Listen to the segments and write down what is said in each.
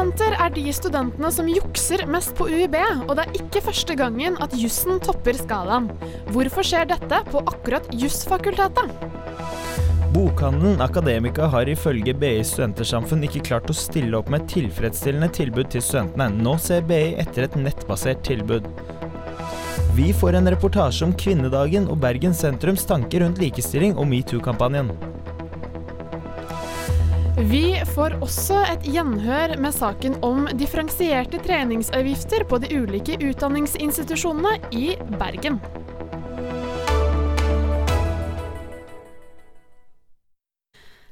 Jusstudenter er de studentene som jukser mest på UiB, og det er ikke første gangen at jussen topper skalaen. Hvorfor skjer dette på akkurat Jussfakultetet? Bokhandelen Akademika har ifølge BI Studentersamfunn ikke klart å stille opp med tilfredsstillende tilbud til studentene. Nå ser BI etter et nettbasert tilbud. Vi får en reportasje om kvinnedagen og Bergen sentrums tanker rundt likestilling og metoo-kampanjen. Vi får også et gjenhør med saken om differensierte treningsavgifter på de ulike utdanningsinstitusjonene i Bergen.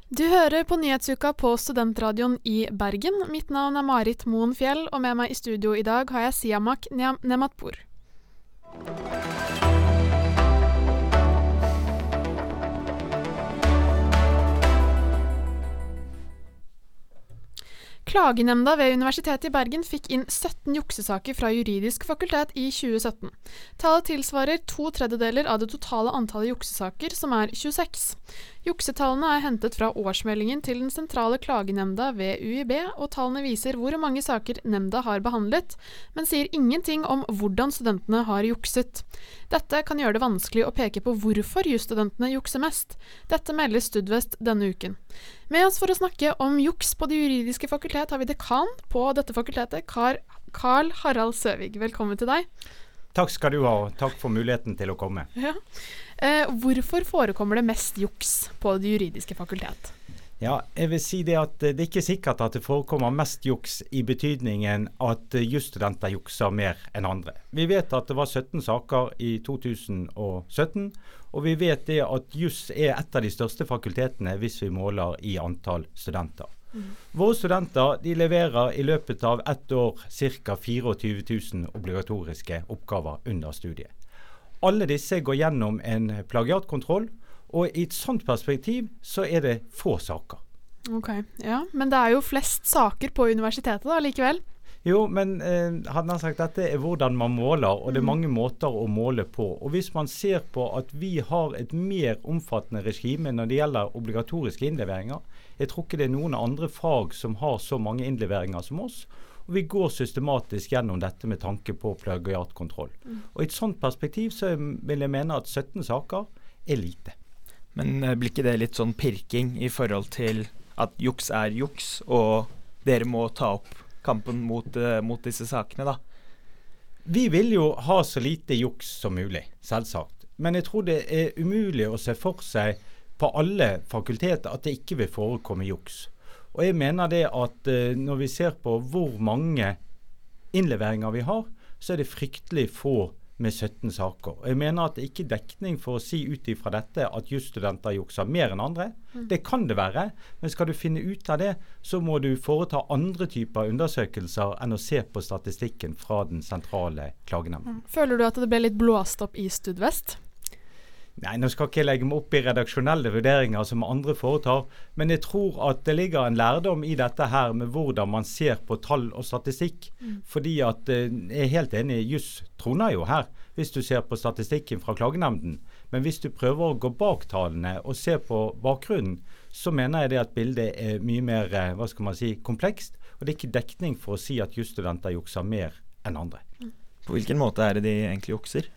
Du hører på Nyhetsuka på Studentradioen i Bergen. Mitt navn er Marit Moen Fjell, og med meg i studio i dag har jeg Siamak Nematpour. Klagenemnda ved Universitetet i Bergen fikk inn 17 juksesaker fra juridisk fakultet i 2017. Tallet tilsvarer to tredjedeler av det totale antallet juksesaker, som er 26. Juksetallene er hentet fra årsmeldingen til den sentrale klagenemnda ved UiB, og tallene viser hvor mange saker nemnda har behandlet, men sier ingenting om hvordan studentene har jukset. Dette kan gjøre det vanskelig å peke på hvorfor jusstudentene jukser mest. Dette melder Studvest denne uken. Med oss for å snakke om juks på Det juridiske fakultet har vi dekan på dette fakultetet, Carl Harald Søvig. Velkommen til deg. Takk skal du ha, og takk for muligheten til å komme. Ja. Eh, hvorfor forekommer det mest juks på Det juridiske fakultet? Ja, jeg vil si Det at det er ikke sikkert at det forekommer mest juks i betydningen at jusstudenter jukser mer enn andre. Vi vet at det var 17 saker i 2017, og vi vet det at juss er et av de største fakultetene hvis vi måler i antall studenter. Mm. Våre studenter de leverer i løpet av ett år ca. 24 000 obligatoriske oppgaver under studiet. Alle disse går gjennom en plagiatkontroll, og i et sånt perspektiv så er det få saker. Ok, ja, Men det er jo flest saker på universitetet da, likevel? Jo, men eh, hadde han sagt dette er hvordan man måler, og det er mm. mange måter å måle på. Og Hvis man ser på at vi har et mer omfattende regime når det gjelder obligatoriske innleveringer Jeg tror ikke det er noen andre fag som har så mange innleveringer som oss. Og vi går systematisk gjennom dette med tanke på plagiatkontroll. Mm. Og I et sånt perspektiv så vil jeg mene at 17 saker er lite. Men eh, blir ikke det litt sånn pirking i forhold til at juks er juks, og dere må ta opp kampen mot, uh, mot disse sakene, da? Vi vil jo ha så lite juks som mulig, selvsagt. Men jeg tror det er umulig å se for seg på alle fakulteter at det ikke vil forekomme juks. Og jeg mener det at uh, når vi ser på hvor mange innleveringer vi har, så er det fryktelig få med 17 saker. Jeg mener at det ikke er dekning for å si ut ifra dette at jusstudenter jukser mer enn andre. Mm. Det kan det være, men skal du finne ut av det, så må du foreta andre typer undersøkelser enn å se på statistikken fra den sentrale klagenemnden. Mm. Føler du at det ble litt blåst opp i Studvest? Nei, nå skal ikke jeg legge meg opp i redaksjonelle vurderinger som andre foretar, men jeg tror at det ligger en lærdom i dette her med hvordan man ser på tall og statistikk. Mm. Fordi at eh, jeg er helt enig, juss troner jo her, hvis du ser på statistikken fra klagenemnden. Men hvis du prøver å gå bak tallene og se på bakgrunnen, så mener jeg det at bildet er mye mer eh, hva skal man si, komplekst. Og det er ikke dekning for å si at jusstudenter jukser mer enn andre. På hvilken måte er det de egentlig jukser?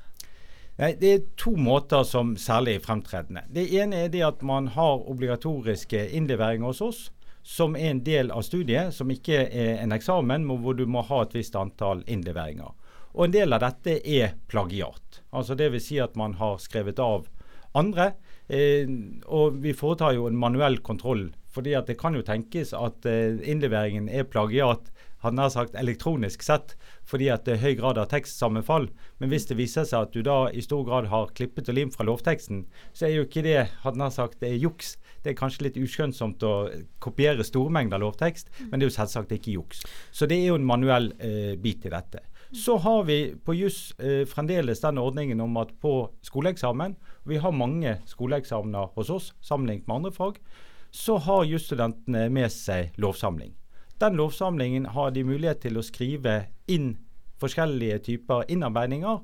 Nei, Det er to måter som særlig er fremtredende. Det ene er det at man har obligatoriske innleveringer hos oss, som er en del av studiet, som ikke er en eksamen, men hvor du må ha et visst antall innleveringer. Og En del av dette er plagiat. Altså Dvs. Si at man har skrevet av andre. Eh, og vi foretar jo en manuell kontroll. fordi at det kan jo tenkes at eh, innleveringen er plagiat hadde nær sagt elektronisk sett, fordi at det er høy grad av tekstsammenfall. Men hvis det viser seg at du da i stor grad har klippet og limt fra lovteksten, så er jo ikke det hadde nær sagt, det er juks. Det er kanskje litt uskjønnsomt å kopiere store mengder lovtekst, men det er jo selvsagt ikke juks. Så det er jo en manuell eh, bit i dette. Så har vi på juss eh, fremdeles den ordningen om at på skoleeksamen, vi har mange skoleeksamener hos oss sammenlignet med andre fag, så har jusstudentene med seg lovsamling. Den lovsamlingen har de mulighet til å skrive inn forskjellige typer innarbeidinger.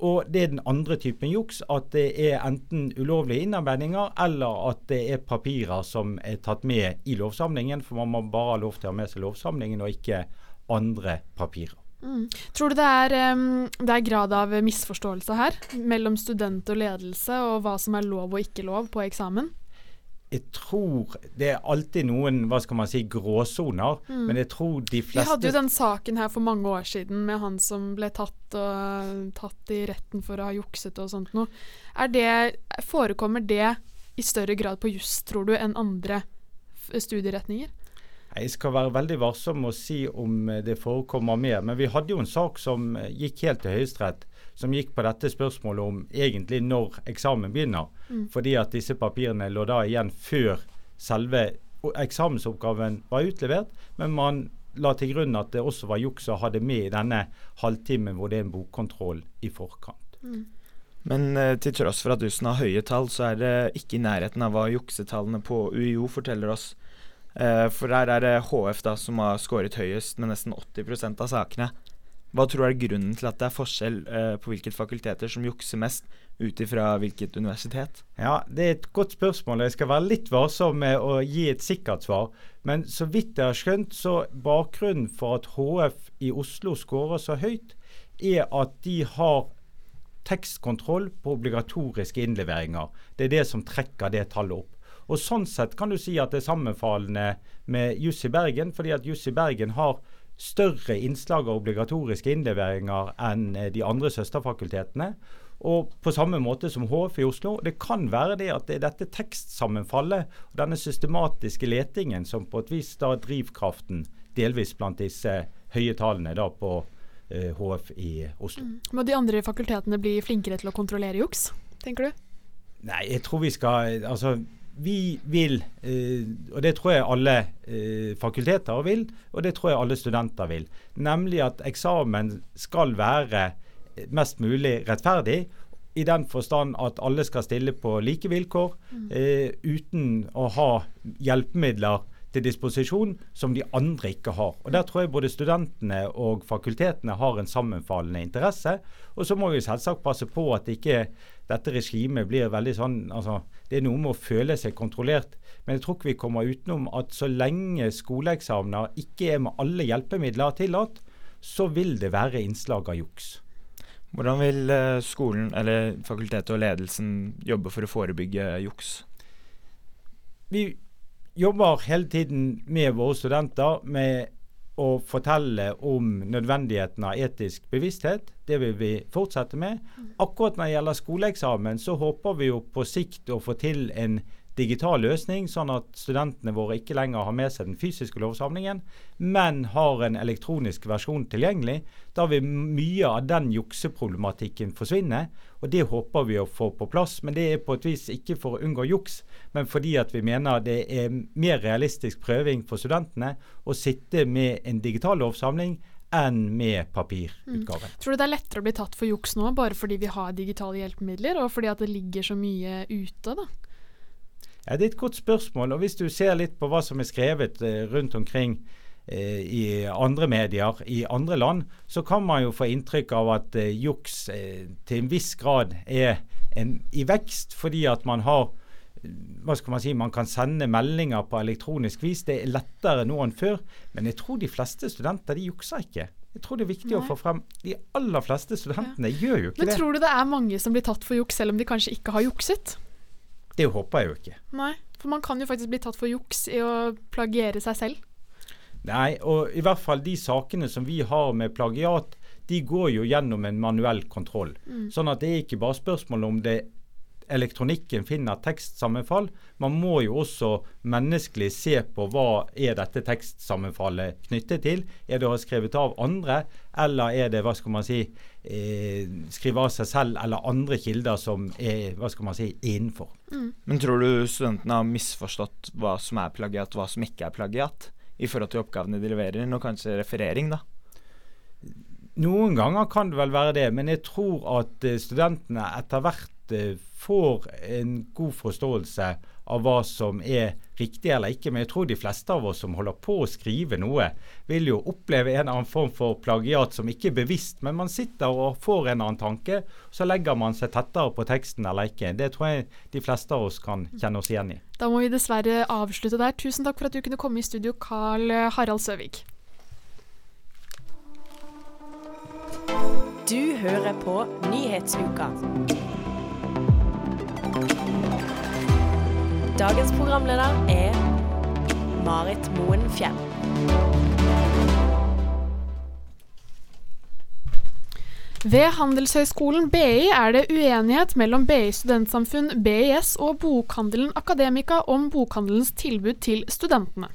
Og det er den andre typen juks, at det er enten ulovlige innarbeidinger eller at det er papirer som er tatt med i lovsamlingen, for man må bare ha lov til å ha med seg lovsamlingen og ikke andre papirer. Mm. Tror du det er, um, det er, grad av misforståelse her, mellom student og ledelse, og hva som er lov og ikke lov på eksamen? Jeg tror Det er alltid noen hva skal man si, gråsoner, mm. men jeg tror de fleste Vi hadde jo den saken her for mange år siden med han som ble tatt, og, tatt i retten for å ha jukset og sånt noe. forekommer det i større grad på juss, tror du, enn andre studieretninger? Jeg skal være veldig varsom med å si om det forekommer mer. Men vi hadde jo en sak som gikk helt til Høyesterett som gikk på dette spørsmålet om egentlig når eksamen begynner. Mm. Fordi at disse papirene lå da igjen før selve eksamensoppgaven var utlevert. Men man la til grunn at det også var juks å ha det med i denne halvtimen hvor det er en bokkontroll i forkant. Mm. Men uh, til tross for at Dussen har høye tall, så er det ikke i nærheten av hva juksetallene på UiO forteller oss. Uh, for der er det HF da som har skåret høyest med nesten 80% av sakene. Hva tror du er grunnen til at det er forskjell uh, på hvilke fakulteter som jukser mest, ut ifra hvilket universitet? Ja, Det er et godt spørsmål. Jeg skal være litt varsom med å gi et sikkert svar. Men så vidt jeg har skjønt, så bakgrunnen for at HF i Oslo skårer så høyt, er at de har tekstkontroll på obligatoriske innleveringer. Det er det som trekker det tallet opp. Og Sånn sett kan du si at det er sammenfallende med juss i Bergen, fordi at juss i Bergen har større innslag av obligatoriske innleveringer enn eh, de andre søsterfakultetene. Og på samme måte som HF i Oslo. Det kan være det at det er dette tekstsammenfallet og denne systematiske letingen som på et vis da drivkraften delvis blant disse høye tallene da på eh, HF i Oslo. Mm. Må de andre fakultetene bli flinkere til å kontrollere juks, tenker du? Nei, jeg tror vi skal altså vi vil, eh, og det tror jeg alle eh, fakulteter vil, og det tror jeg alle studenter vil, nemlig at eksamen skal være mest mulig rettferdig. I den forstand at alle skal stille på like vilkår, mm. eh, uten å ha hjelpemidler til disposisjon som de andre ikke har. Og Der tror jeg både studentene og fakultetene har en sammenfallende interesse. Og så må vi selvsagt passe på at ikke dette regimet blir veldig sånn altså, Det er noe med å føle seg kontrollert. Men jeg tror ikke vi kommer utenom at så lenge skoleeksamener ikke er med alle hjelpemidler tillatt, så vil det være innslag av juks. Hvordan vil eh, skolen, eller fakultetet og ledelsen jobbe for å forebygge juks? Vi jobber hele tiden med våre studenter med å fortelle om nødvendigheten av etisk bevissthet. Det vil vi fortsette med. Akkurat når det gjelder skoleeksamen, så håper vi jo på sikt å få til en digital løsning, sånn at studentene våre ikke lenger har med seg den fysiske lovsamlingen, men har en elektronisk versjon tilgjengelig. Da vil mye av den jukseproblematikken forsvinne. og Det håper vi å få på plass. Men det er på et vis ikke for å unngå juks, men fordi at vi mener det er mer realistisk prøving for studentene å sitte med en digital lovsamling enn med papirutgaven. Mm. Tror du det er lettere å bli tatt for juks nå, bare fordi vi har digitale hjelpemidler, og fordi at det ligger så mye ute? da? Ja, Det er et godt spørsmål. og Hvis du ser litt på hva som er skrevet eh, rundt omkring eh, i andre medier i andre land, så kan man jo få inntrykk av at eh, juks til en viss grad er en, i vekst, fordi at man har hva skal Man si, man kan sende meldinger på elektronisk vis. Det er lettere nå enn før. Men jeg tror de fleste studenter de jukser ikke. Jeg tror det er viktig Nei. å få frem De aller fleste studentene ja. gjør jo ikke men det. Men tror du det er mange som blir tatt for juks, selv om de kanskje ikke har jukset? Det håper jeg jo ikke. Nei, for man kan jo faktisk bli tatt for juks i å plagiere seg selv. Nei, og i hvert fall de sakene som vi har med plagiat, de går jo gjennom en manuell kontroll. Mm. Sånn at det er ikke bare spørsmål om det elektronikken finner tekstsammenfall. Man må jo også menneskelig se på hva er dette tekstsammenfallet knyttet til. Er det å ha skrevet av andre, eller er det hva skal man si, eh, skrive av seg selv eller andre kilder som er hva skal man si, innenfor. Mm. Men tror du studentene har misforstått hva som er plagiat, hva som ikke er plagiat? I forhold til oppgavene de leverer, og kanskje referering, da? Noen ganger kan det vel være det, men jeg tror at eh, studentene etter hvert får en god forståelse av hva som er riktig eller ikke. Men jeg tror de fleste av oss som holder på å skrive noe, vil jo oppleve en annen form for plagiat som ikke er bevisst, men man sitter og får en annen tanke, så legger man seg tettere på teksten eller ikke. Det tror jeg de fleste av oss kan kjenne oss igjen i. Da må vi dessverre avslutte der. Tusen takk for at du kunne komme i studio, Carl Harald Søvik. Du hører på Nyhetsuka. Dagens programleder er Marit Moen Fjell. Ved Handelshøyskolen BI er det uenighet mellom BI studentsamfunn, BIS og bokhandelen Akademika om bokhandelens tilbud til studentene.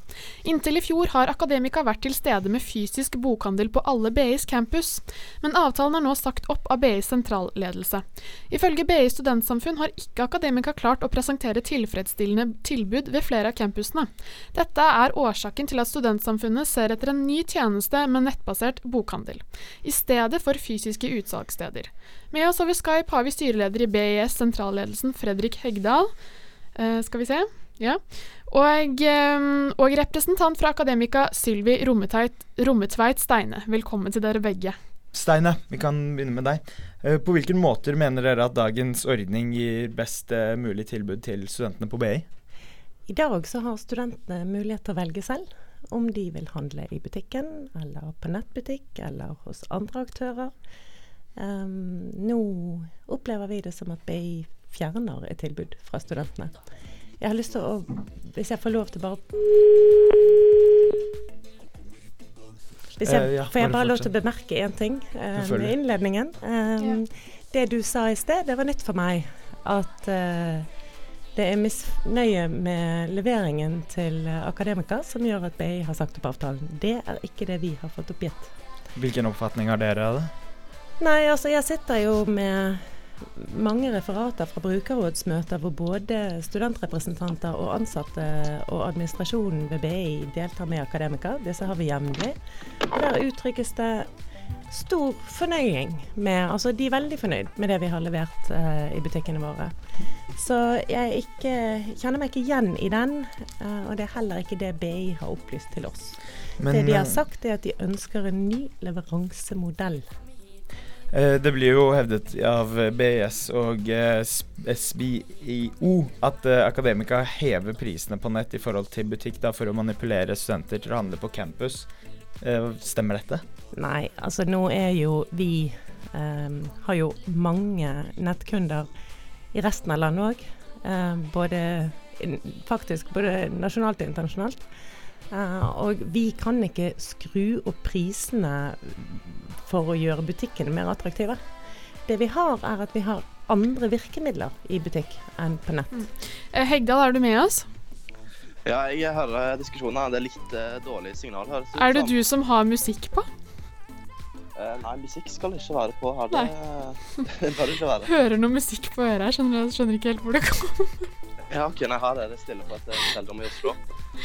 Inntil i fjor har Akademika vært til stede med fysisk bokhandel på alle BIs campus, men avtalen er nå sagt opp av BIs sentralledelse. Ifølge BI studentsamfunn har ikke Akademika klart å presentere tilfredsstillende tilbud ved flere av campusene. Dette er årsaken til at studentsamfunnet ser etter en ny tjeneste med nettbasert bokhandel, i stedet for fysiske utsalgssteder. Med oss over Skype har vi styreleder i BIS sentralledelsen Fredrik Hegdal. Uh, skal vi se. Ja. Og, um, og, representant fra Akademika Sylvi Rommetveit Steine. Velkommen til dere begge. Steine, vi kan begynne med deg. Uh, på hvilke måter mener dere at dagens ordning gir best uh, mulig tilbud til studentene på BI? I dag så har studentene mulighet til å velge selv om de vil handle i butikken, eller på nettbutikk, eller hos andre aktører. Um, nå opplever vi det som at BI fjerner et tilbud fra studentene. Jeg har lyst til å Hvis jeg får lov til bare hvis jeg, uh, ja, Får jeg bare lov til å bemerke én ting uh, med innledningen? Um, ja. Det du sa i sted, det var nytt for meg. At uh, det er misnøye med leveringen til akademikere som gjør at BI har sagt opp avtalen. Det er ikke det vi har fått oppgitt. Hvilken oppfatning har dere av det? Nei, altså jeg sitter jo med mange referater fra brukerrådsmøter hvor både studentrepresentanter og ansatte og administrasjonen ved BI deltar med akademikere. Disse har vi jevnlig. Der uttrykkes det stor fornøying med Altså de er veldig fornøyd med det vi har levert uh, i butikkene våre. Så jeg ikke, kjenner meg ikke igjen i den, uh, og det er heller ikke det BI har opplyst til oss. Men, det de har eh, sagt er at de ønsker en ny leveransemodell det blir jo hevdet av BIS og eh, SBIO at eh, akademika hever prisene på nett i forhold til butikk da, for å manipulere studenter til å handle på campus. Stemmer dette? Nei, altså nå er jo vi um, Har jo mange nettkunder i resten av landet òg. Både faktisk både nasjonalt og internasjonalt. Uh, og vi kan ikke skru opp prisene for å gjøre butikkene mer attraktive. Det vi har, er at vi har andre virkemidler i butikk enn på nett. Mm. Eh, Hegdal, er du med oss? Ja, jeg hører diskusjonen. Det er litt uh, dårlig signal her. Er det du som har musikk på? Uh, nei, musikk skal ikke være på her. Det, det bør ikke være. Hører noe musikk på øret her, skjønner, skjønner ikke helt hvor det kommer. ja, OK, nei, her er det stille på et selvdom i Oslo.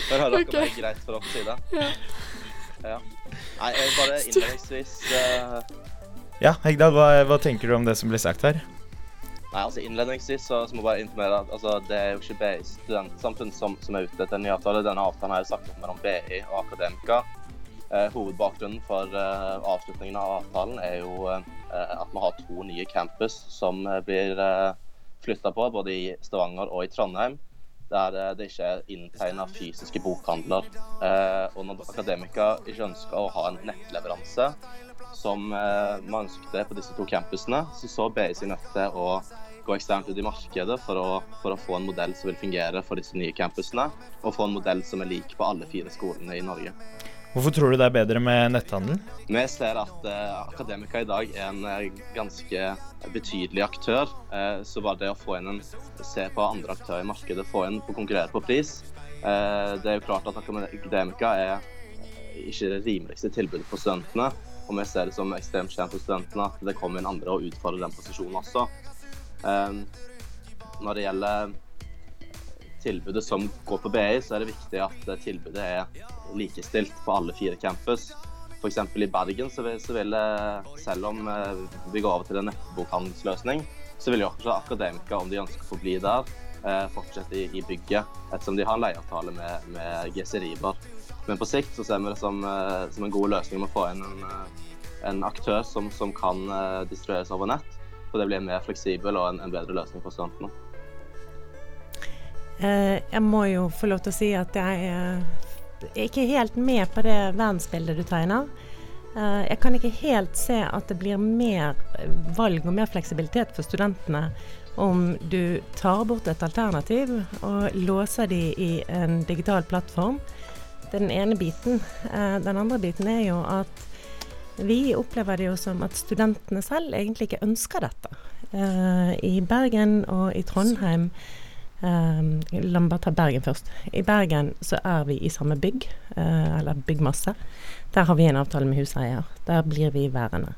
Hører dere okay. det er greit for dere å si det? Ja. Ja. Nei, jeg bare innledningsvis uh... Ja, Hegdal, hva, hva, tenker du om det som blir sagt her? Nei, altså Innledningsvis så, så må jeg bare informere at altså, det er jo ikke BI studentsamfunn som, som er ute etter en ny avtale. Denne avtalen er jo sagt opp mellom BI og Akademika. Eh, hovedbakgrunnen for eh, avslutningen av avtalen er jo eh, at vi har to nye campus som eh, blir eh, flytta på, både i Stavanger og i Trondheim der eh, det ikke er inntegna fysiske bokhandler. Eh, og når Akademika ikke ønska å ha en nettleveranse, som eh, man ønsket på disse to campusene, så så BI seg nødt til å gå eksternt ut i markedet for å, for å, få en modell som vil fungere for disse nye campusene, og få en modell som er lik på alle fire skolene i Norge. Hvorfor tror du det er bedre med netthandel? Vi ser at uh, Akademika i dag er en uh, ganske betydelig aktør. Uh, så bare det å få inn en, se på andre aktører i markedet, få inn på konkurrere på pris Det er jo klart at Akademika er ikke det rimeligste tilbudet for studentene. Og vi ser det som ekstremt kjent for studentene at det kommer inn andre og utfordrer den posisjonen også. Når det gjelder tilbudet som går på BI, så er det viktig at tilbudet er likestilt på alle fire campus. F.eks. i Bergen så vil, så vil, selv om eh, vi går over til en nettbokhandelsløsning, så vil jo også om de ønsker å få bli der, eh, fortsette i, i bygget, ettersom de har en leieavtale med, med GC Riber. Men på sikt så ser vi det som, eh, som en god løsning med å få inn en, eh, en aktør som, som kan eh, distribueres over nett. For det blir mer fleksibel og en, en bedre løsning for studentene. Eh, jeg må jo få lov til å si at jeg er ikke helt med på det verdensbildet du tegner. Eh, jeg kan ikke helt se at det blir mer valg og mer fleksibilitet for studentene om du tar bort et alternativ og låser de i en digital plattform. Det er den ene biten. Eh, den andre biten er jo at vi opplever det jo som at studentene selv egentlig ikke ønsker dette. I Bergen og i Trondheim Um, la meg bare ta Bergen først. I Bergen så er vi i samme bygg, uh, eller byggmasse. Der har vi en avtale med huseier. Der blir vi værende.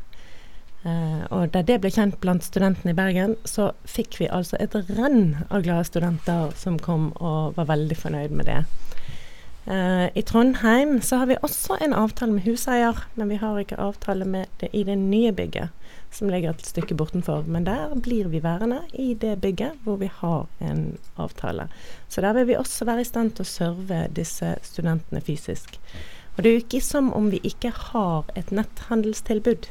Uh, og da det ble kjent blant studentene i Bergen, så fikk vi altså et renn av glade studenter som kom og var veldig fornøyd med det. Uh, I Trondheim så har vi også en avtale med huseier, men vi har ikke avtale med det i det nye bygget som ligger et stykke bortenfor. Men der blir vi værende i det bygget hvor vi har en avtale. Så der vil vi også være i stand til å serve disse studentene fysisk. Og det er jo ikke som om vi ikke har et netthandelstilbud.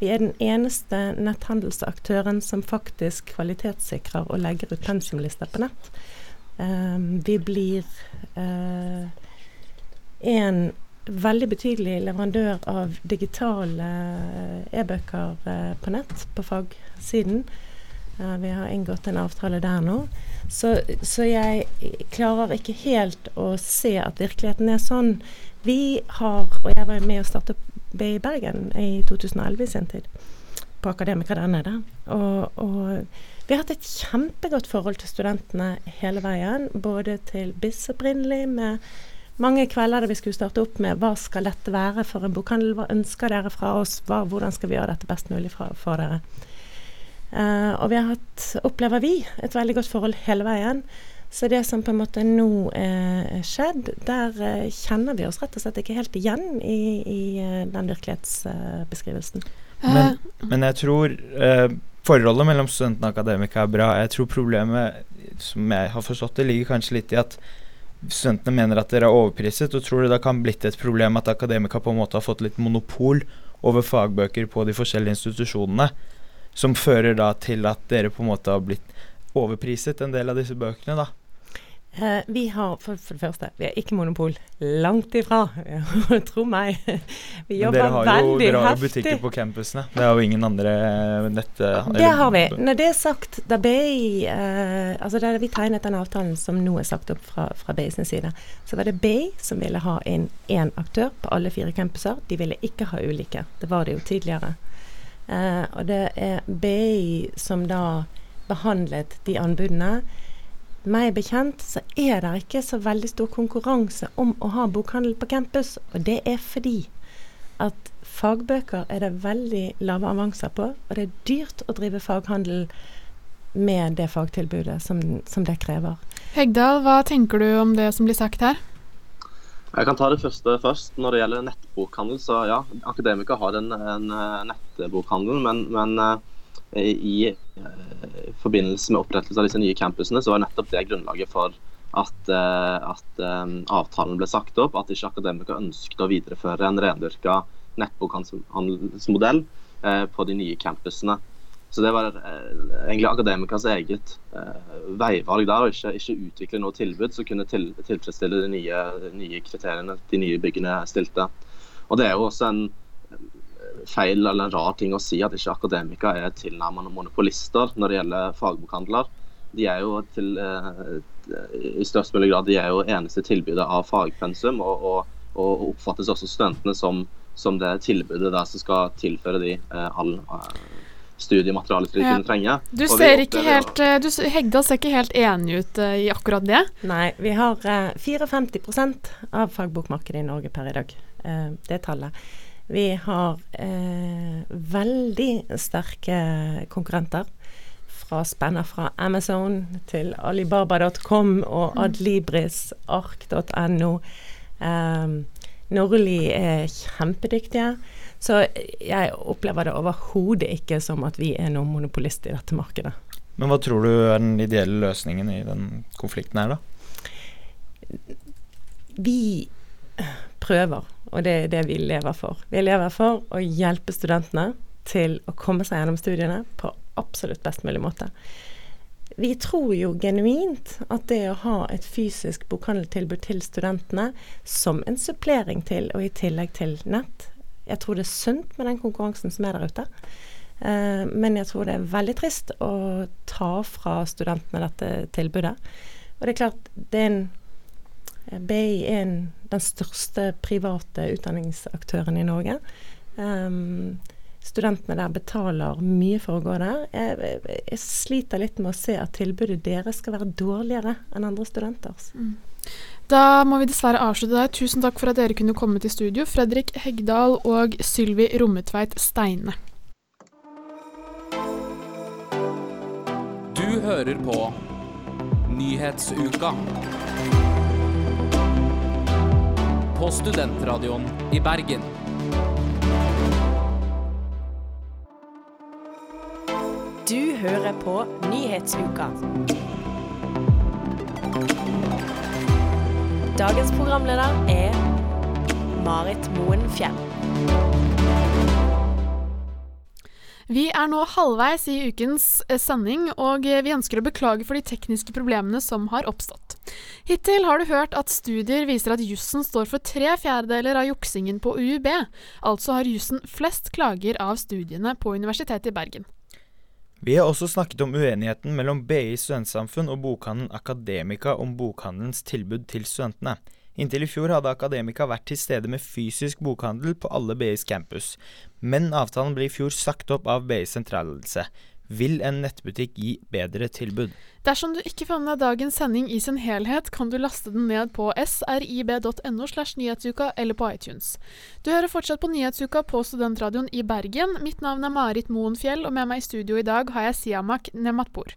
Vi er den eneste netthandelsaktøren som faktisk kvalitetssikrer og legger ut pensumlister på nett. Um, vi blir uh, en veldig betydelig leverandør av digitale eh, e-bøker eh, på nett, på fagsiden. Uh, vi har inngått en avtale der nå. Så, så, jeg klarer ikke helt å se at virkeligheten er sånn. Vi har, og jeg var med å starte BI Bergen i 2011 i sin tid, på Akademika der nede. Og, og, vi har hatt et kjempegodt forhold til studentene hele veien. Både til BIS opprinnelig, med mange kvelder da vi skulle starte opp med hva skal dette være for en bokhandel, hva ønsker dere fra oss, hva, hvordan skal vi gjøre dette best mulig for, for dere. Uh, og vi har hatt, opplever vi, et veldig godt forhold hele veien. Så det som på en måte nå er skjedd, der uh, kjenner vi oss rett og slett ikke helt igjen i, i uh, den virkelighetsbeskrivelsen. Men, men, jeg tror forholdet mellom studentene og akademikere er bra. Jeg tror problemet, som jeg har forstått det, ligger kanskje litt i at studentene mener at dere er overpriset, og tror det kan blitt et problem at Akademika på en måte har fått litt monopol over fagbøker på de forskjellige institusjonene, som fører da til at dere på en måte har blitt overpriset en del av disse bøkene, da? Uh, vi har for, for, det første, vi er ikke monopol. Langt ifra. Tro meg. Vi jobber veldig heftig. Dere har jo butikker på campusene. Det har jo ingen andre nett... Det har vi. Når det er sagt, da BI uh, Altså da vi tegnet den avtalen som nå er sagt opp fra, fra BI sin side, så var det BI som ville ha inn én aktør på alle fire campuser. De ville ikke ha ulike. Det var det jo tidligere. Uh, og det er BI som da behandlet de anbudene meg bekjent så er det ikke så veldig stor konkurranse om å ha bokhandel på campus. Og det er fordi at fagbøker er det veldig lave avanser på, og det er dyrt å drive faghandel med det fagtilbudet som, som det krever. Hegdal, hva tenker du om det som blir sagt her? Jeg kan ta det første først. Når det gjelder nettbokhandel, så ja, akademikere har en, en nettbokhandel, men, men i eh, forbindelse med opprettelse av disse nye campusene, så var nettopp det grunnlaget for at, eh, at eh, avtalen ble sagt opp. At ikke akademikere ønsket å videreføre en rendyrka nettbokhandelsmodell på de nye campusene. Så det var egentlig akademikers eget veivalg der, å ikke, ikke, utvikle noe tilbud som kunne til, tilfredsstille de nye, nye, kriteriene de nye byggene stilte. Og det er jo også en feil eller en rar ting å si at ikke akademikere er tilnærmende monopolister når det gjelder fagbokhandler. De er jo til, eh, i størst mulig grad de er jo eneste tilbyder av fagpensum, og, og, og oppfattes også studentene som, som, det tilbudet der som skal tilføre de eh, all eh, studiematerialet de ja. kunne trenge. Du ser ikke helt, du, Hegda ser ikke helt enig ut uh, i akkurat det? Nei, vi har uh, 54 av fagbokmarkedet i Norge per i dag. Uh, det er tallet. Vi har eh, veldig sterke konkurrenter. Fra spenner fra Amazon til alibaba.com og mm. Adlibris, ark.no. Eh, Norli er kjempedyktige. Så jeg opplever det overhodet ikke som at vi er noen monopolist i dette markedet. Men hva tror du er den ideelle løsningen i den konflikten her, da? Vi prøver, og det er det vi lever for. Vi lever for å hjelpe studentene til å komme seg gjennom studiene på absolutt best mulig måte. Vi tror jo genuint at det å ha et fysisk bokhandeltilbud til studentene som en supplering til og i tillegg til nett Jeg tror det er sunt med den konkurransen som er der ute. Eh, men jeg tror det er veldig trist å ta fra studentene dette tilbudet. Og det er klart, det er en BI er en, den største private utdanningsaktøren i Norge. Um, studentene der betaler mye for å gå der. Jeg, jeg, jeg, sliter litt med å se at tilbudet deres skal være dårligere enn andre studenters. Mm. Da må vi dessverre avslutte der. Tusen takk for at dere kunne komme til studio, Fredrik Hegdal og Sylvi Rommetveit Steine. Du hører på Nyhetsuka. På Studentradioen i Bergen. Du hører på Nyhetsuka. Dagens programleder er Marit Moen Fjell. Vi er nå halvveis i ukens eh, sending, og eh, vi ønsker å beklage for de tekniske problemene som har oppstått. Hittil har du hørt at studier viser at jussen står for tre fjerdedeler av juksingen på UiB. Altså har jussen flest klager av studiene på Universitetet i Bergen. Vi har også snakket om uenigheten mellom BI studentsamfunn og bokhandelen Akademika om bokhandelens tilbud til studentene. Inntil i fjor hadde Akademika vært til stede med fysisk bokhandel på alle BIs campus, men avtalen ble i fjor sagt opp av BIs sentralledelse. Vil en nettbutikk gi bedre tilbud? Dersom du ikke får med deg dagens sending i sin helhet, kan du laste den ned på srib.no slash nyhetsuka eller på iTunes. Du hører fortsatt på Nyhetsuka på Studentradioen i Bergen. Mitt navn er Marit Moen Fjell, og med meg i studio i dag har jeg Siamak Nematpour.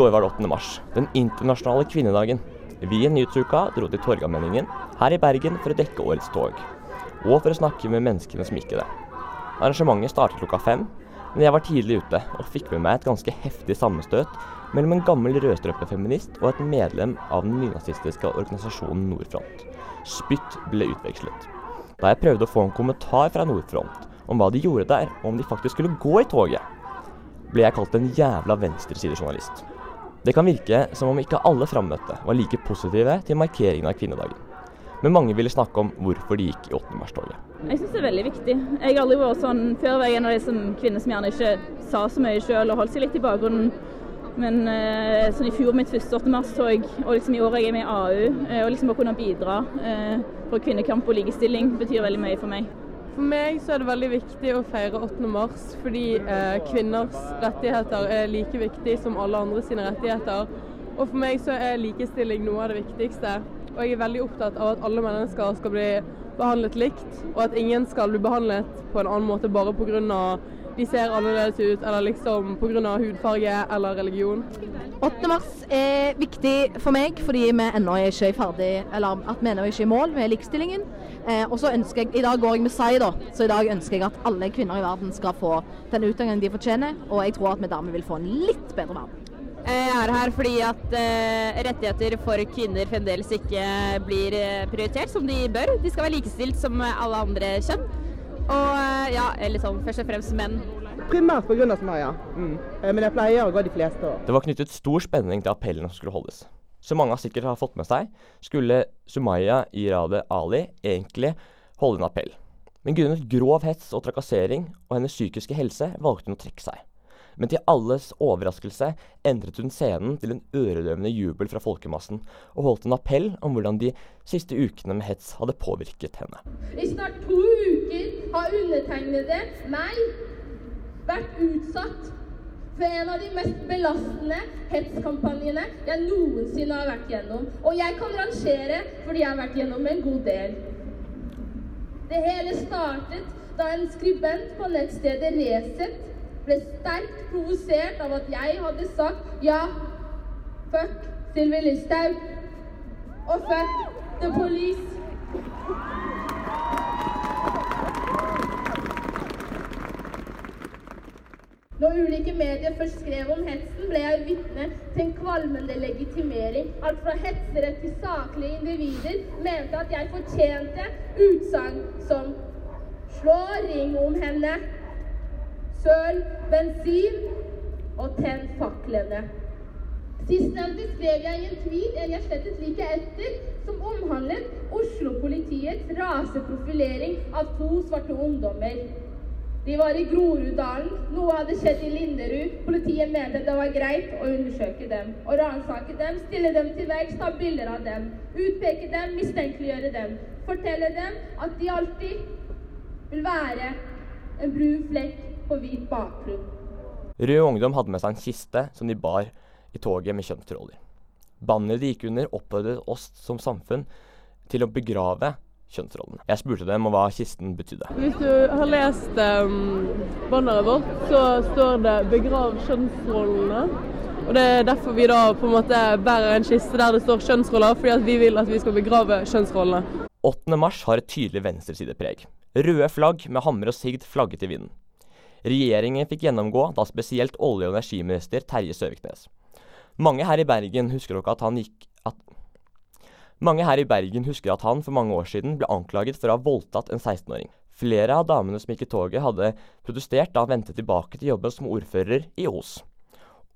Går var det 8. mars, den internasjonale kvinnedagen. Vi i Nyhetsuka dro til Torgallmenningen her i Bergen for å dekke årets tog. Og for å snakke med menneskene som gikk i det. Arrangementet startet klokka fem, men jeg var tidlig ute og fikk med meg et ganske heftig sammenstøt mellom en gammel rødstrømpefeminist og et medlem av den nynazistiske organisasjonen Nordfront. Spytt ble utvekslet. Da jeg prøvde å få en kommentar fra Nordfront om hva de gjorde der, og om de faktisk skulle gå i toget, ble jeg kalt en jævla venstresidejournalist. Det kan virke som om ikke alle frammøtte var like positive til markeringen av kvinnedagen. Men mange ville snakke om hvorfor de gikk i 8. mars-toget. Jeg syns det er veldig viktig. Jeg har aldri vært sånn før var jeg en av de som, kvinner som gjerne ikke sa så mye sjøl og holdt seg litt i bakgrunnen. Men eh, sånn i fjor mitt første 8. mars-tog, og liksom i år jeg er med i AU, eh, og liksom å kunne bidra eh, for kvinnekamp og likestilling betyr veldig mye for meg. For meg så er det veldig viktig å feire 8. mars fordi eh, kvinners rettigheter er like viktig som alle andre sine rettigheter. Og for meg så er likestilling noe av det viktigste. Og jeg er veldig opptatt av at alle mennesker skal bli behandlet likt, og at ingen skal bli behandlet på en annen måte bare pga de ser annerledes ut, eller liksom pga. hudfarge eller religion. 8. mars er viktig for meg fordi vi ennå er ikke ferdig, eller at vi ennå ikke er i mål med likestillingen. Eh, og så ønsker jeg, I dag går jeg med SAI, da, så i dag ønsker jeg at alle kvinner i verden skal få den utdanningen de fortjener. Og jeg tror at vi dermed vil få en litt bedre verden. Jeg er her fordi at eh, rettigheter for kvinner fremdeles ikke blir uh, prioritert som de bør. De skal være likestilt som alle andre kjønn. Og eh, ja, eller sånn først og fremst menn. Primært pga. Sumaya, mm. Eh, men jeg pleier å gå de fleste år. Det var knyttet stor spenning til appellen som skulle holdes. Som mange sikkert har fått med seg, skulle Sumaya Irade Ali egentlig holde en appell. Men grunnet grov hets og trakassering og hennes psykiske helse valgte hun å trekke seg. Men til alles overraskelse endret hun scenen til en øredøvende jubel fra folkemassen, og holdt en appell om hvordan de siste ukene med hets hadde påvirket henne. I snart to uker har undertegnede, meg, vært utsatt for en av de mest belastende hetskampanjene jeg noensinne har vært gjennom. Og jeg kan rangere fordi jeg har vært gjennom en god del. Det hele startet da en skribent på nettstedet Resett ble sterkt provosert av at jeg hadde sagt ja, fuck Sylvi Listhaug og fuck the police. Når ulike medier først skrev om hetsen, ble jeg vitne til en kvalmende legitimering. Alt fra hetsere til saklige individer mente at jeg fortjente utsagn som slå ring om henne, søl bensin og tenn faklene. Sistnevnte skrev jeg i en tweet en jeg slettet like etter, som omhandlet Oslo-politiets raseprofilering av to svarte ungdommer. De var i Groruddalen. Noe hadde skjedd i Linderud. Politiet mente det var greit å undersøke dem. Å ransake dem, stille dem til verks, ta bilder av dem. Utpeke dem, mistenkeliggjøre dem. Fortelle dem at de alltid vil være en brun flekk på hvit bakgrunn. Rød Ungdom hadde med seg en kiste som de bar i toget med kjønnsroller. Bandet de gikk under, oppfordret oss som samfunn til å begrave kjønnsrollene. Jeg spurte dem om hva kisten betydde. Hvis du har lest um, banneret vårt, så står det 'begrav kjønnsrollene'. Og Det er derfor vi da på en måte bærer en kiste der det står kjønnsroller, fordi at vi vil at vi skal begrave kjønnsrollene. 8. mars har et tydelig venstresidepreg. Røde flagg med hammer og sigd flagget i vinden. Regjeringen fikk gjennomgå, da spesielt olje- og energiminister Terje Søviknes. Mange her i Bergen husker nok at han gikk at mange her i Bergen husker at han for mange år siden ble anklaget for å ha voldtatt en 16-åring. Flere av damene som gikk i toget, hadde protestert da han vendte tilbake til jobben som ordfører i Os.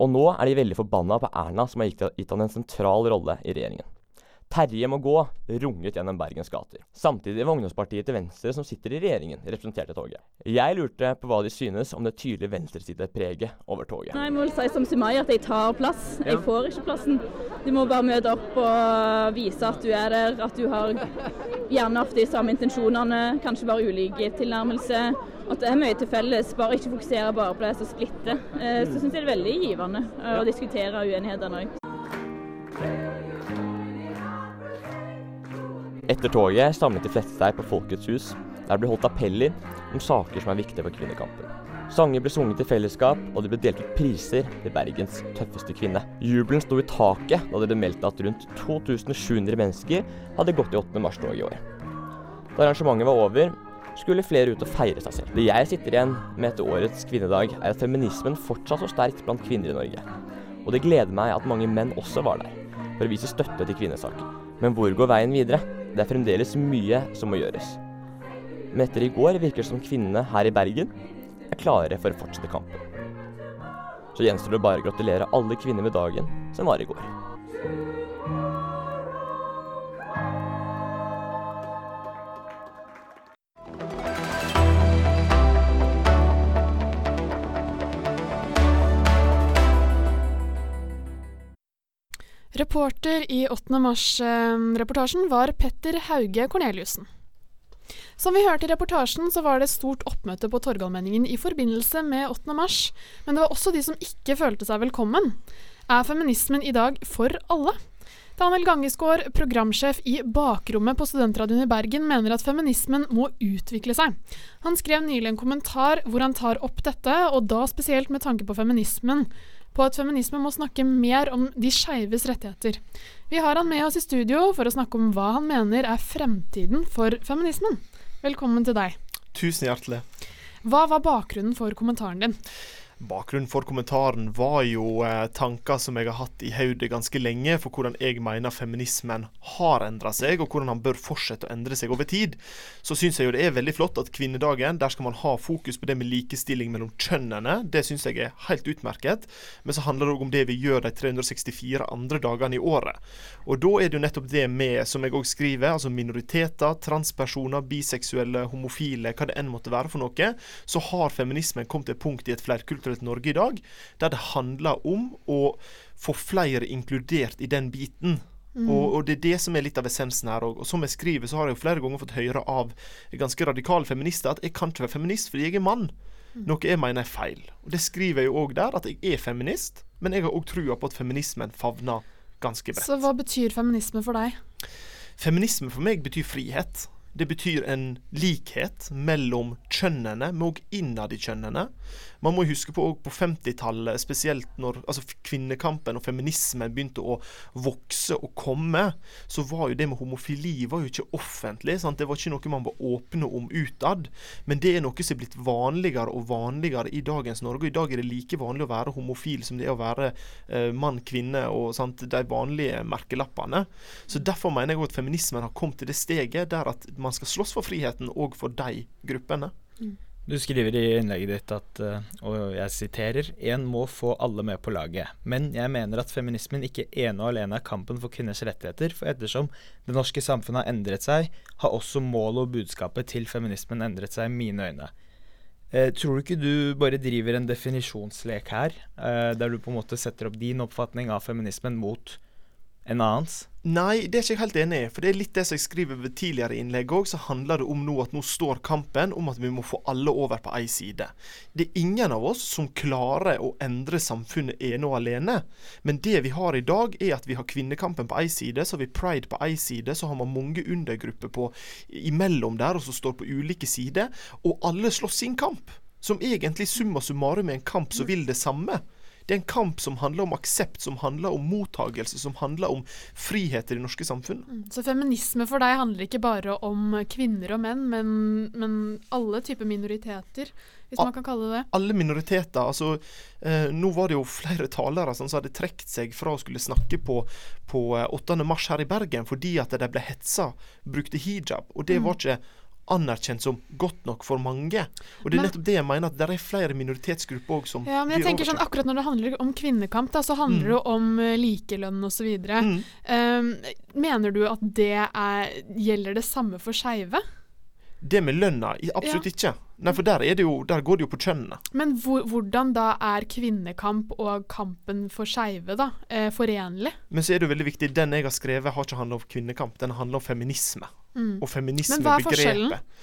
Og nå er de veldig forbanna på Erna, som har gitt han en sentral rolle i regjeringen. Terje må gå, runget gjennom Bergens gater. Samtidig var ungdomspartiet til Venstre, som sitter i regjeringen, representerte toget. Jeg lurte på hva de synes om det tydelige venstresidepreget over toget. Nei, Jeg må vel si som Sumaya at jeg tar plass. Jeg får ikke plassen. Du må bare møte opp og vise at du er der, at du har gjerne ofte de samme intensjonene, kanskje bare ulike tilnærmelse. At det er mye til felles, bare ikke fokusere bare på det som splitter. Eh, Så syns jeg det er veldig givende å diskutere uenighetene òg. Etter toget samlet de fleste seg på Folkets hus, der det ble holdt appeller om saker som er viktige for kvinnekampen. Sanger ble sunget i fellesskap, og det ble delt ut priser til Bergens tøffeste kvinne. Jubelen sto i taket da det ble meldt at rundt 2700 mennesker hadde gått i 8. mars-toget i år. Da arrangementet var over, skulle flere ut og feire seg selv. Det jeg sitter igjen med etter årets kvinnedag, er at feminismen fortsatt står sterkt blant kvinner i Norge. Og det gleder meg at mange menn også var der, for å vise støtte til kvinnesaken. Men hvor går veien videre? Det er fremdeles mye som må gjøres. Men etter i går virker det som kvinnene her i Bergen er klare for å fortsette kampen. Så gjenstår det bare å gratulere alle kvinner med dagen som var i går. Reporter i 8. mars-reportasjen var Petter Hauge Korneliussen. Som vi hørte i reportasjen, så var det stort oppmøte på Torgallmenningen i forbindelse med 8. mars, men det var også de som ikke følte seg velkommen. Er feminismen i dag for alle? Daniel Gangesgaard, programsjef i Bakrommet på Studentradioen i Bergen, mener at feminismen må utvikle seg. Han skrev nylig en kommentar hvor han tar opp dette, og da spesielt med tanke på feminismen på at feminisme må snakke mer om de skeives rettigheter. Vi har han med oss i studio for å snakke om hva han mener er fremtiden for feminismen. Velkommen til deg. Tusen hjertelig. Hva var bakgrunnen for kommentaren din? Bakgrunnen for kommentaren var jo eh, tanker som jeg har hatt i hodet ganske lenge, for hvordan jeg mener feminismen har endra seg, og hvordan han bør fortsette å endre seg over tid. Så syns jeg jo det er veldig flott at kvinnedagen, der skal man ha fokus på det med likestilling mellom kjønnene. Det syns jeg er helt utmerket. Men så handler det òg om det vi gjør de 364 andre dagene i året. Og da er det jo nettopp det med, som jeg òg skriver, altså minoriteter, transpersoner, biseksuelle, homofile, hva det enn måtte være for noe, så har feminismen kommet til et punkt i et flerkulturelt Norge i dag der det handler om å få flere inkludert i den biten. Mm. Og, og, det er det som er litt av essensen her òg. Og som jeg skriver, så har jeg jo flere ganger fått høre av ganske radikale feminister at jeg kan ikke være feminist fordi jeg er mann. Noe jeg mener er feil. Og Det skriver jeg jo òg der, at jeg er feminist, men jeg har òg trua på at feminismen favner ganske bredt. Så hva betyr feminisme for deg? Feminisme for meg betyr frihet. Det betyr en likhet mellom kjønnene, men òg innad i kjønnene. Man må huske på på 50-tallet, spesielt når altså, kvinnekampen og feminismen begynte å vokse og komme, så var jo det med homofili var jo ikke offentlig. Sant? Det var ikke noe man var åpne om utad. Men det er noe som er blitt vanligere og vanligere i dagens Norge. I dag er det like vanlig å være homofil som det er å være eh, mann, kvinne og sant? de vanlige merkelappene. Så Derfor mener jeg at feminismen har kommet til det steget der at man skal slåss for friheten òg for de gruppene. Mm. Du skriver i innlegget ditt at, eh, og jeg siterer, «En må få alle med på laget. Men jeg mener at feminismen ikke ene og alene er kampen for kvinners rettigheter, for ettersom det norske samfunnet har endret seg, har også målet og budskapet til feminismen endret seg i mine øyne. Eh, tror du ikke du bare driver en definisjonslek her, eh, der du på en måte setter opp din oppfatning av feminismen mot en annens? Nei, det er ikke jeg helt enig i. For det er litt det som jeg skriver ved tidligere innlegg òg, så handler det om nå at nå står kampen om at vi må få alle over på ei side. Det er ingen av oss som klarer å endre samfunnet ene og alene. Men det vi har i dag, er at vi har kvinnekampen på ei side, så har vi pride på ei side, så har man mange undergrupper på imellom der, og som står på ulike sider. Og alle slåss sin kamp. Som egentlig summa summarum er en kamp som vil det samme. Det er en kamp som handler om aksept, som handler om mottagelse, som handler om frihet i det norske samfunnet. Mm. Så feminisme for deg handler ikke bare om kvinner og menn, men, men alle typer minoriteter, hvis man kan kalle det det? Alle minoriteter. altså eh, Nå var det jo flere talere som hadde trukket seg fra å skulle snakke på, på 8. Eh, mars her i Bergen fordi at de ble hetsa, brukte hijab. Og det mm. var ikke anerkjent som godt nok for mange. Og det er men, nettopp det jeg mener, at det er flere minoritetsgrupper òg som Ja, men jeg tenker sånn, Akkurat når det handler om kvinnekamp, da, så handler mm. det om uh, likelønn osv. Mm. Um, mener du at det er, gjelder det samme for skeive? Det med lønna? Absolutt ja. ikke. Nei, for der, jo, der, går det jo på kjønnene. Men hvor, hvordan da er kvinnekamp og kampen for skeive da, eh, forenlig? Men så er det jo veldig viktig, den jeg har skrevet har ikke handla om kvinnekamp, den handler om feminisme. Mm. Og feminismebegrepet.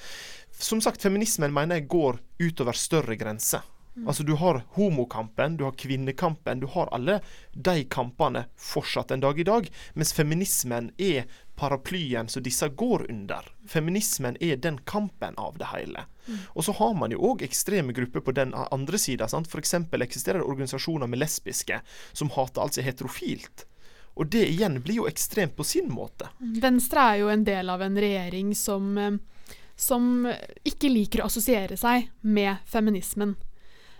Som sagt, feminismen mener jeg går utover større grenser. Mm. Altså Du har homokampen, du har kvinnekampen, du har alle de kampene fortsatt en dag i dag. Mens feminismen er paraplyen som disse går under. Feminismen er den kampen av det hele. Mm. Og så har man jo òg ekstreme grupper på den andre sida. F.eks. eksisterer det organisasjoner med lesbiske som hater alt som er heterofilt. Og det igjen blir jo ekstremt på sin måte. Venstre er jo en del av en regjering som, eh, som ikke liker å assosiere seg med feminismen.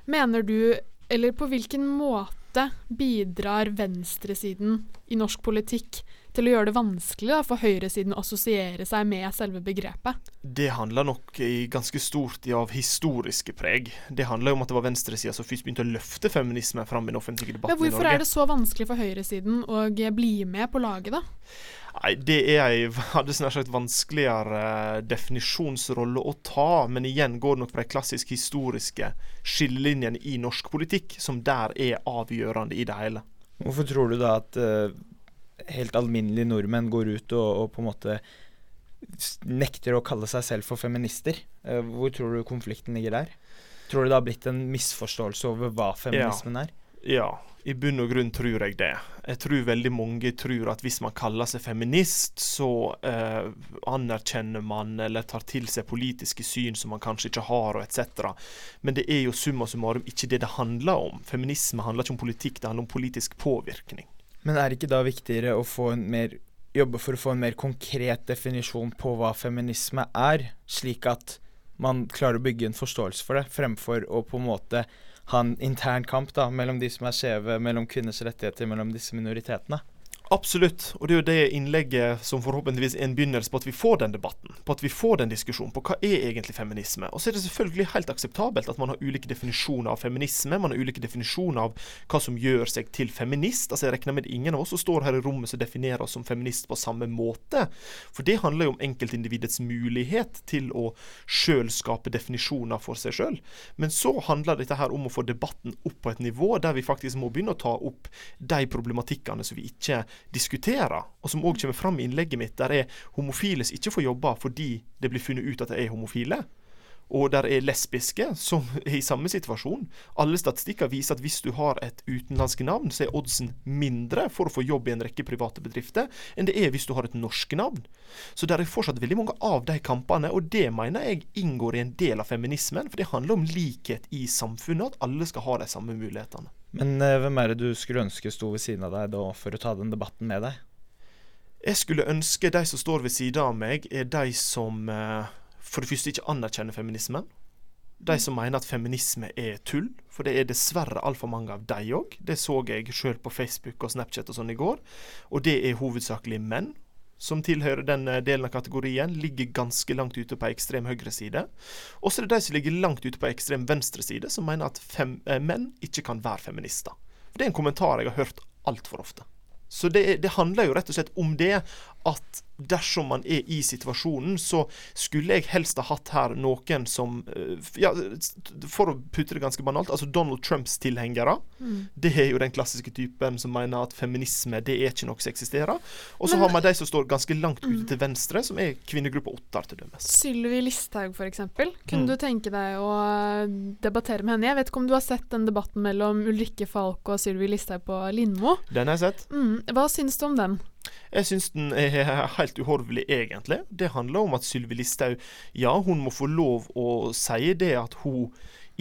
Mener du, eller på hvilken måte bidrar venstresiden i norsk politikk til å gjøre det vanskelig da, for høyresiden å assosiere seg med selve begrepet? Det handler nok i ganske stort av historiske preg. Det handler om at det var venstresida som først begynte å løfte feminismen fram i den offentlige debatten hvorfor i Norge. Hvorfor er det så vanskelig for høyresiden å bli med på laget, da? Nei, Det er ei hadde snart sagt vanskeligere eh, definisjonsrolle å ta. Men igjen går det nok for de klassisk historiske skillelinjene i norsk politikk, som der er avgjørende i det hele. Hvorfor tror du da at uh, helt alminnelige nordmenn går ut og, og, på en måte nekter å kalle seg selv for feminister? Uh, hvor tror du konflikten ligger der? Tror du det har blitt en misforståelse over hva feminismen ja. er? Ja, i bunn og grunn tror jeg det. Jeg tror veldig mange tror at hvis man kaller seg feminist, så eh, anerkjenner man eller tar til seg politiske syn som man kanskje ikke har, og etc. Men det er jo summa summarum ikke det det handler om. Feminisme handler ikke om politikk, det handler om politisk påvirkning. Men er det ikke da viktigere å få en mer jobbe for å få en mer konkret definisjon på hva feminisme er, slik at man klarer å bygge en forståelse for det, fremfor å på en måte ha en intern kamp da, mellom de som er skjeve, mellom kvinners rettigheter, mellom disse minoritetene. Absolutt. Og det er jo det innlegget som forhåpentligvis er en begynnelse på at vi får den debatten. På at vi får den diskusjonen på hva er egentlig feminisme. Og så er det selvfølgelig helt akseptabelt at man har ulike definisjoner av feminisme. Man har ulike definisjoner av hva som gjør seg til feminist. Altså Jeg regner med ingen av oss som står her i rommet som definerer oss som feminist på samme måte. For det handler jo om enkeltindividets mulighet til å sjøl skape definisjoner for seg sjøl. Men så handler dette her om å få debatten opp på et nivå der vi faktisk må begynne å ta opp de problematikkene som vi ikke diskuterer, og som òg kommer fram i innlegget mitt, der er homofile som ikke får jobbe fordi det blir funnet ut at de er homofile. og der er lesbiske som er i samme situasjon. Alle statistikker viser at hvis du har et utenlandsk navn, så er oddsen mindre for å få jobb i en rekke private bedrifter enn det er hvis du har et norsk navn. Så der er fortsatt veldig mange av de kampene, og det mener jeg inngår i en del av feminismen. For det handler om likhet i samfunnet, at alle skal ha de samme mulighetene. Men eh, hvem er det du skulle ønske sto ved siden av deg da for å ta den debatten med deg? Jeg skulle ønske de som står ved siden av meg, er de som eh, for det første ikke anerkjenner feminismen. De som mener at feminisme er tull, for det er dessverre altfor mange av de òg. Det så jeg sjøl på Facebook og Snapchat og sånn i går. Og det er hovedsakelig menn som tilhører den eh, delen av kategorien, ligger ganske langt ute på ekstrem høyre side. Og så er det de som ligger langt ute på ekstrem venstre side, som mener at fem, eh, menn ikke kan være feminister. Det er en kommentar jeg har hørt altfor ofte. Så det, det, handler jo rett og slett om det at dersom man er i situasjonen, så skulle jeg helst ha hatt her noen som eh, ja, For å putte det ganske banalt, altså Donald Trumps tilhengere. Mm. Det er jo den klassiske typen som mener at feminisme det er ikke noe som eksisterer. Og så har man de som står ganske langt ute mm. til venstre, som er kvinnegruppa Ottar, til dømes. Sylvi Listhaug, f.eks. Kunne mm. du tenke deg å debattere med henne? Jeg vet ikke om du har sett den debatten mellom Ulrikke Falk og Sylvi Listhaug på Lindmo? Den har jeg sett. Mm. Hva syns du om den? Jeg syns den er helt uhorvelig, egentlig. Det handler om at Sylvi Listhaug, ja, hun må få lov å si det at hun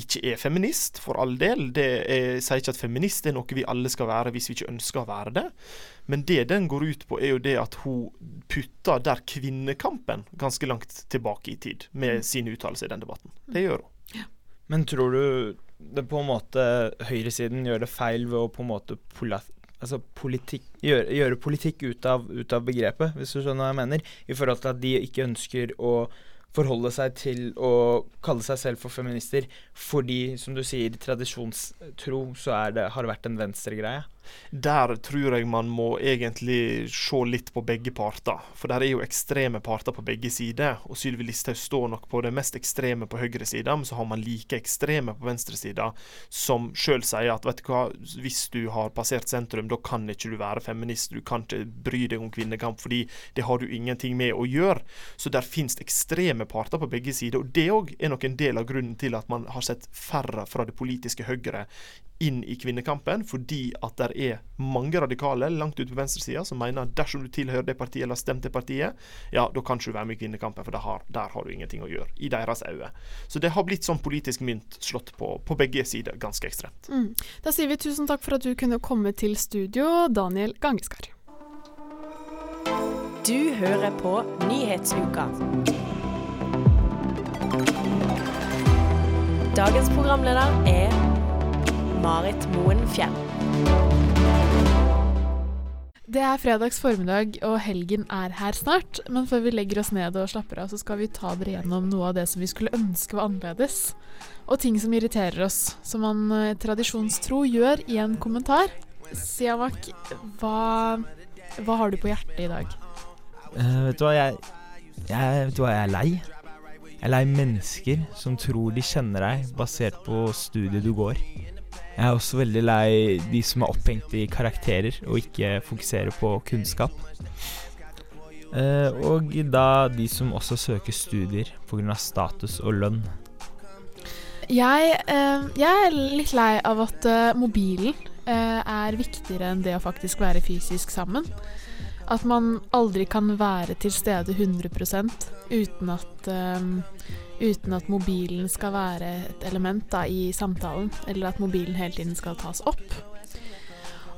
ikke er feminist, for all del. Det er, sier ikke at feminist er noe vi alle skal være hvis vi ikke ønsker å være det. Men det den går ut på, er jo det at hun putter der kvinnekampen ganske langt tilbake i tid, med sine uttalelser i den debatten. Det gjør hun. Ja. Men tror du det på en måte høyresiden gjør det feil ved å på en måte altså politikk, gjøre, gjøre, politikk ut av, ut av, begrepet, hvis du skjønner hva jeg mener. I forhold til at de ikke ønsker å forholde seg til å kalle seg selv for feminister fordi, som du sier, tradisjonstro, så det, har det vært en venstregreie. Der tror jeg man må egentlig se litt på begge parter. For der er jo ekstreme parter på begge sider. Og Sylvi Listhaug står nok på det mest ekstreme på høyre side, men så har man like ekstreme på venstre side som sjøl sier at vet du hva, hvis du har passert sentrum, da kan ikke du være feminist. Du kan ikke bry deg om kvinnekamp, fordi det har du ingenting med å gjøre. Så der finnes ekstreme parter på begge sider. Og det òg er nok en del av grunnen til at man har sett færre fra det politiske høyre inn i kvinnekampen, fordi at det er mange radikale langt ute på venstresida som mener at dersom du tilhører det partiet eller har stemt det partiet, ja, da kan ikke du være med i kvinnekampen, for har, der har du ingenting å gjøre. I deres øyne. Så det har blitt sånn politisk mynt slått på, på begge sider, ganske ekstremt. Mm. Da sier vi tusen takk for at du kunne komme til studio, Daniel Gangeskar. Du hører på Nyhetsuka. Dagens programleder er Marit Moen Fjell. Det er fredags formiddag, og helgen er her snart. Men før vi legger oss ned og slapper av, så skal vi ta dere gjennom noe av det som vi skulle ønske var annerledes. Og ting som irriterer oss, som man eh, tradisjonstro gjør i en kommentar. Siamak, hva, hva har du på hjertet i dag? Uh, vet du hva, jeg, jeg, vet du hva, jeg er lei. Jeg er lei mennesker som tror de kjenner deg basert på studiet du går. Jeg er også veldig lei de som er opphengt i karakterer og ikke fokuserer på kunnskap. Eh, og da de som også søker studier pga. status og lønn. Jeg, eh, jeg, er litt lei av at uh, mobilen er viktigere enn det å faktisk være fysisk sammen. At man aldri kan være til stede 100 uten at uten at mobilen skal være et element da, i samtalen, eller at mobilen hele tiden skal tas opp.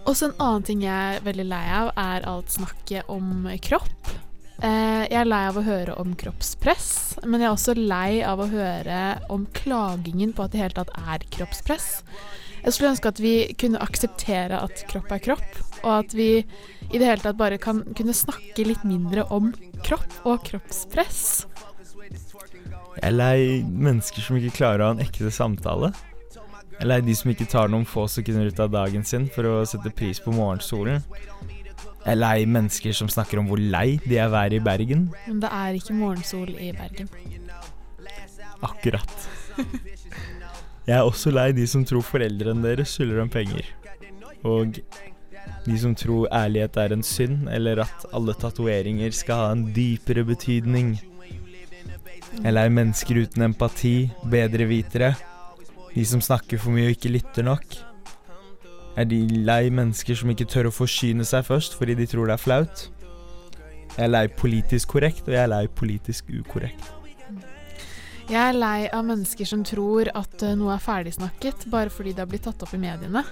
Også en annen ting jeg er veldig lei av, er alt snakket om kropp. Eh, jeg er lei av å høre om kroppspress, men jeg er også lei av å høre om klagingen på at det i hele tatt er kroppspress. Jeg skulle ønske at vi kunne akseptere at kropp er kropp, og at vi i det hele tatt bare kan kunne snakke litt mindre om kropp og kroppspress. Jeg er lei mennesker som ikke klarer å ha en ekte samtale. Jeg er lei de som ikke tar noen få sekunder ut av dagen sin for å sette pris på morgensolen. Jeg er lei mennesker som snakker om hvor lei de er været i Bergen. Men det er ikke morgensol i Bergen. Akkurat. Jeg er også lei de som tror foreldrene deres skylder dem penger. Og de som tror ærlighet er en synd, eller at alle tatoveringer skal ha en dypere betydning. Jeg er mennesker uten empati, bedrevitere. De som snakker for mye og ikke lytter nok. Er de lei mennesker som ikke tør å forsyne seg først fordi de tror det er flaut. Jeg er lei politisk korrekt, og jeg er lei politisk ukorrekt. Jeg er lei av mennesker som tror at eh, noe er ferdigsnakket bare fordi det har blitt tatt opp i mediene.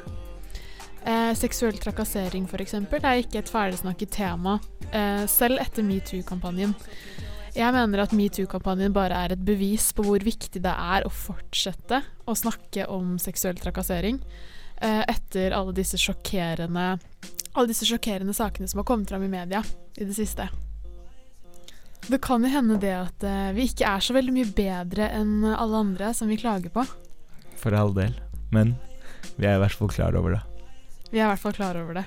Eh, seksuell trakassering f.eks. er ikke et ferdigsnakket tema, eh, selv etter metoo-kampanjen. Jeg mener at metoo-kampanjen bare er et bevis på hvor viktig det er å fortsette å snakke om seksuell trakassering eh, etter alle disse alle disse sjokkerende sakene som har kommet fram i media i det siste. Det kan jo hende det at eh, vi ikke er så veldig mye bedre enn alle andre som vi klager på. For all del. Men vi er i hvert fall klar over det. Vi er i hvert fall klar over det.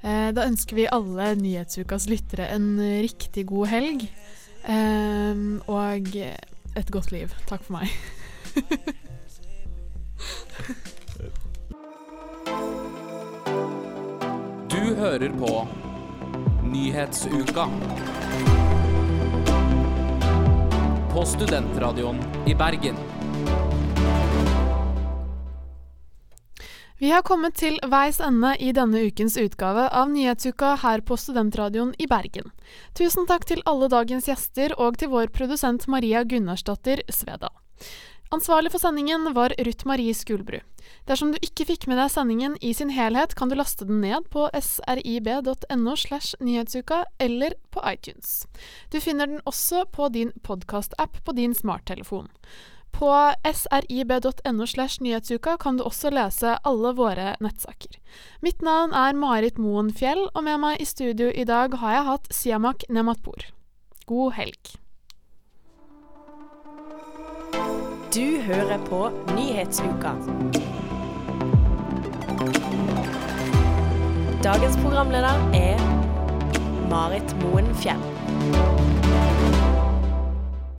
Eh, da ønsker vi alle Nyhetsukas lyttere en riktig god helg. Eh, og et godt liv. Takk for meg. Du hører på Nyhetsuka. På Studentradioen i Bergen. Vi har kommet til veis ende i denne ukens utgave av Nyhetsuka her på Studentradioen i Bergen. Tusen takk til alle dagens gjester og til vår produsent Maria Gunnarsdatter Svedal. Ansvarlig for sendingen var Ruth Marie Skulbru. Dersom du ikke fikk med deg sendingen i sin helhet, kan du laste den ned på srib.no slash nyhetsuka eller på iTunes. Du finner den også på din podkastapp på din smarttelefon. På srib.no slash nyhetsuka kan du også lese alle våre nettsaker. Mitt navn er Marit Moen Fjell, og med meg i studio i dag har jeg hatt Siamak Nematpour. God helg. Du hører på Nyhetsuka. Dagens programleder er Marit Moen Fjell.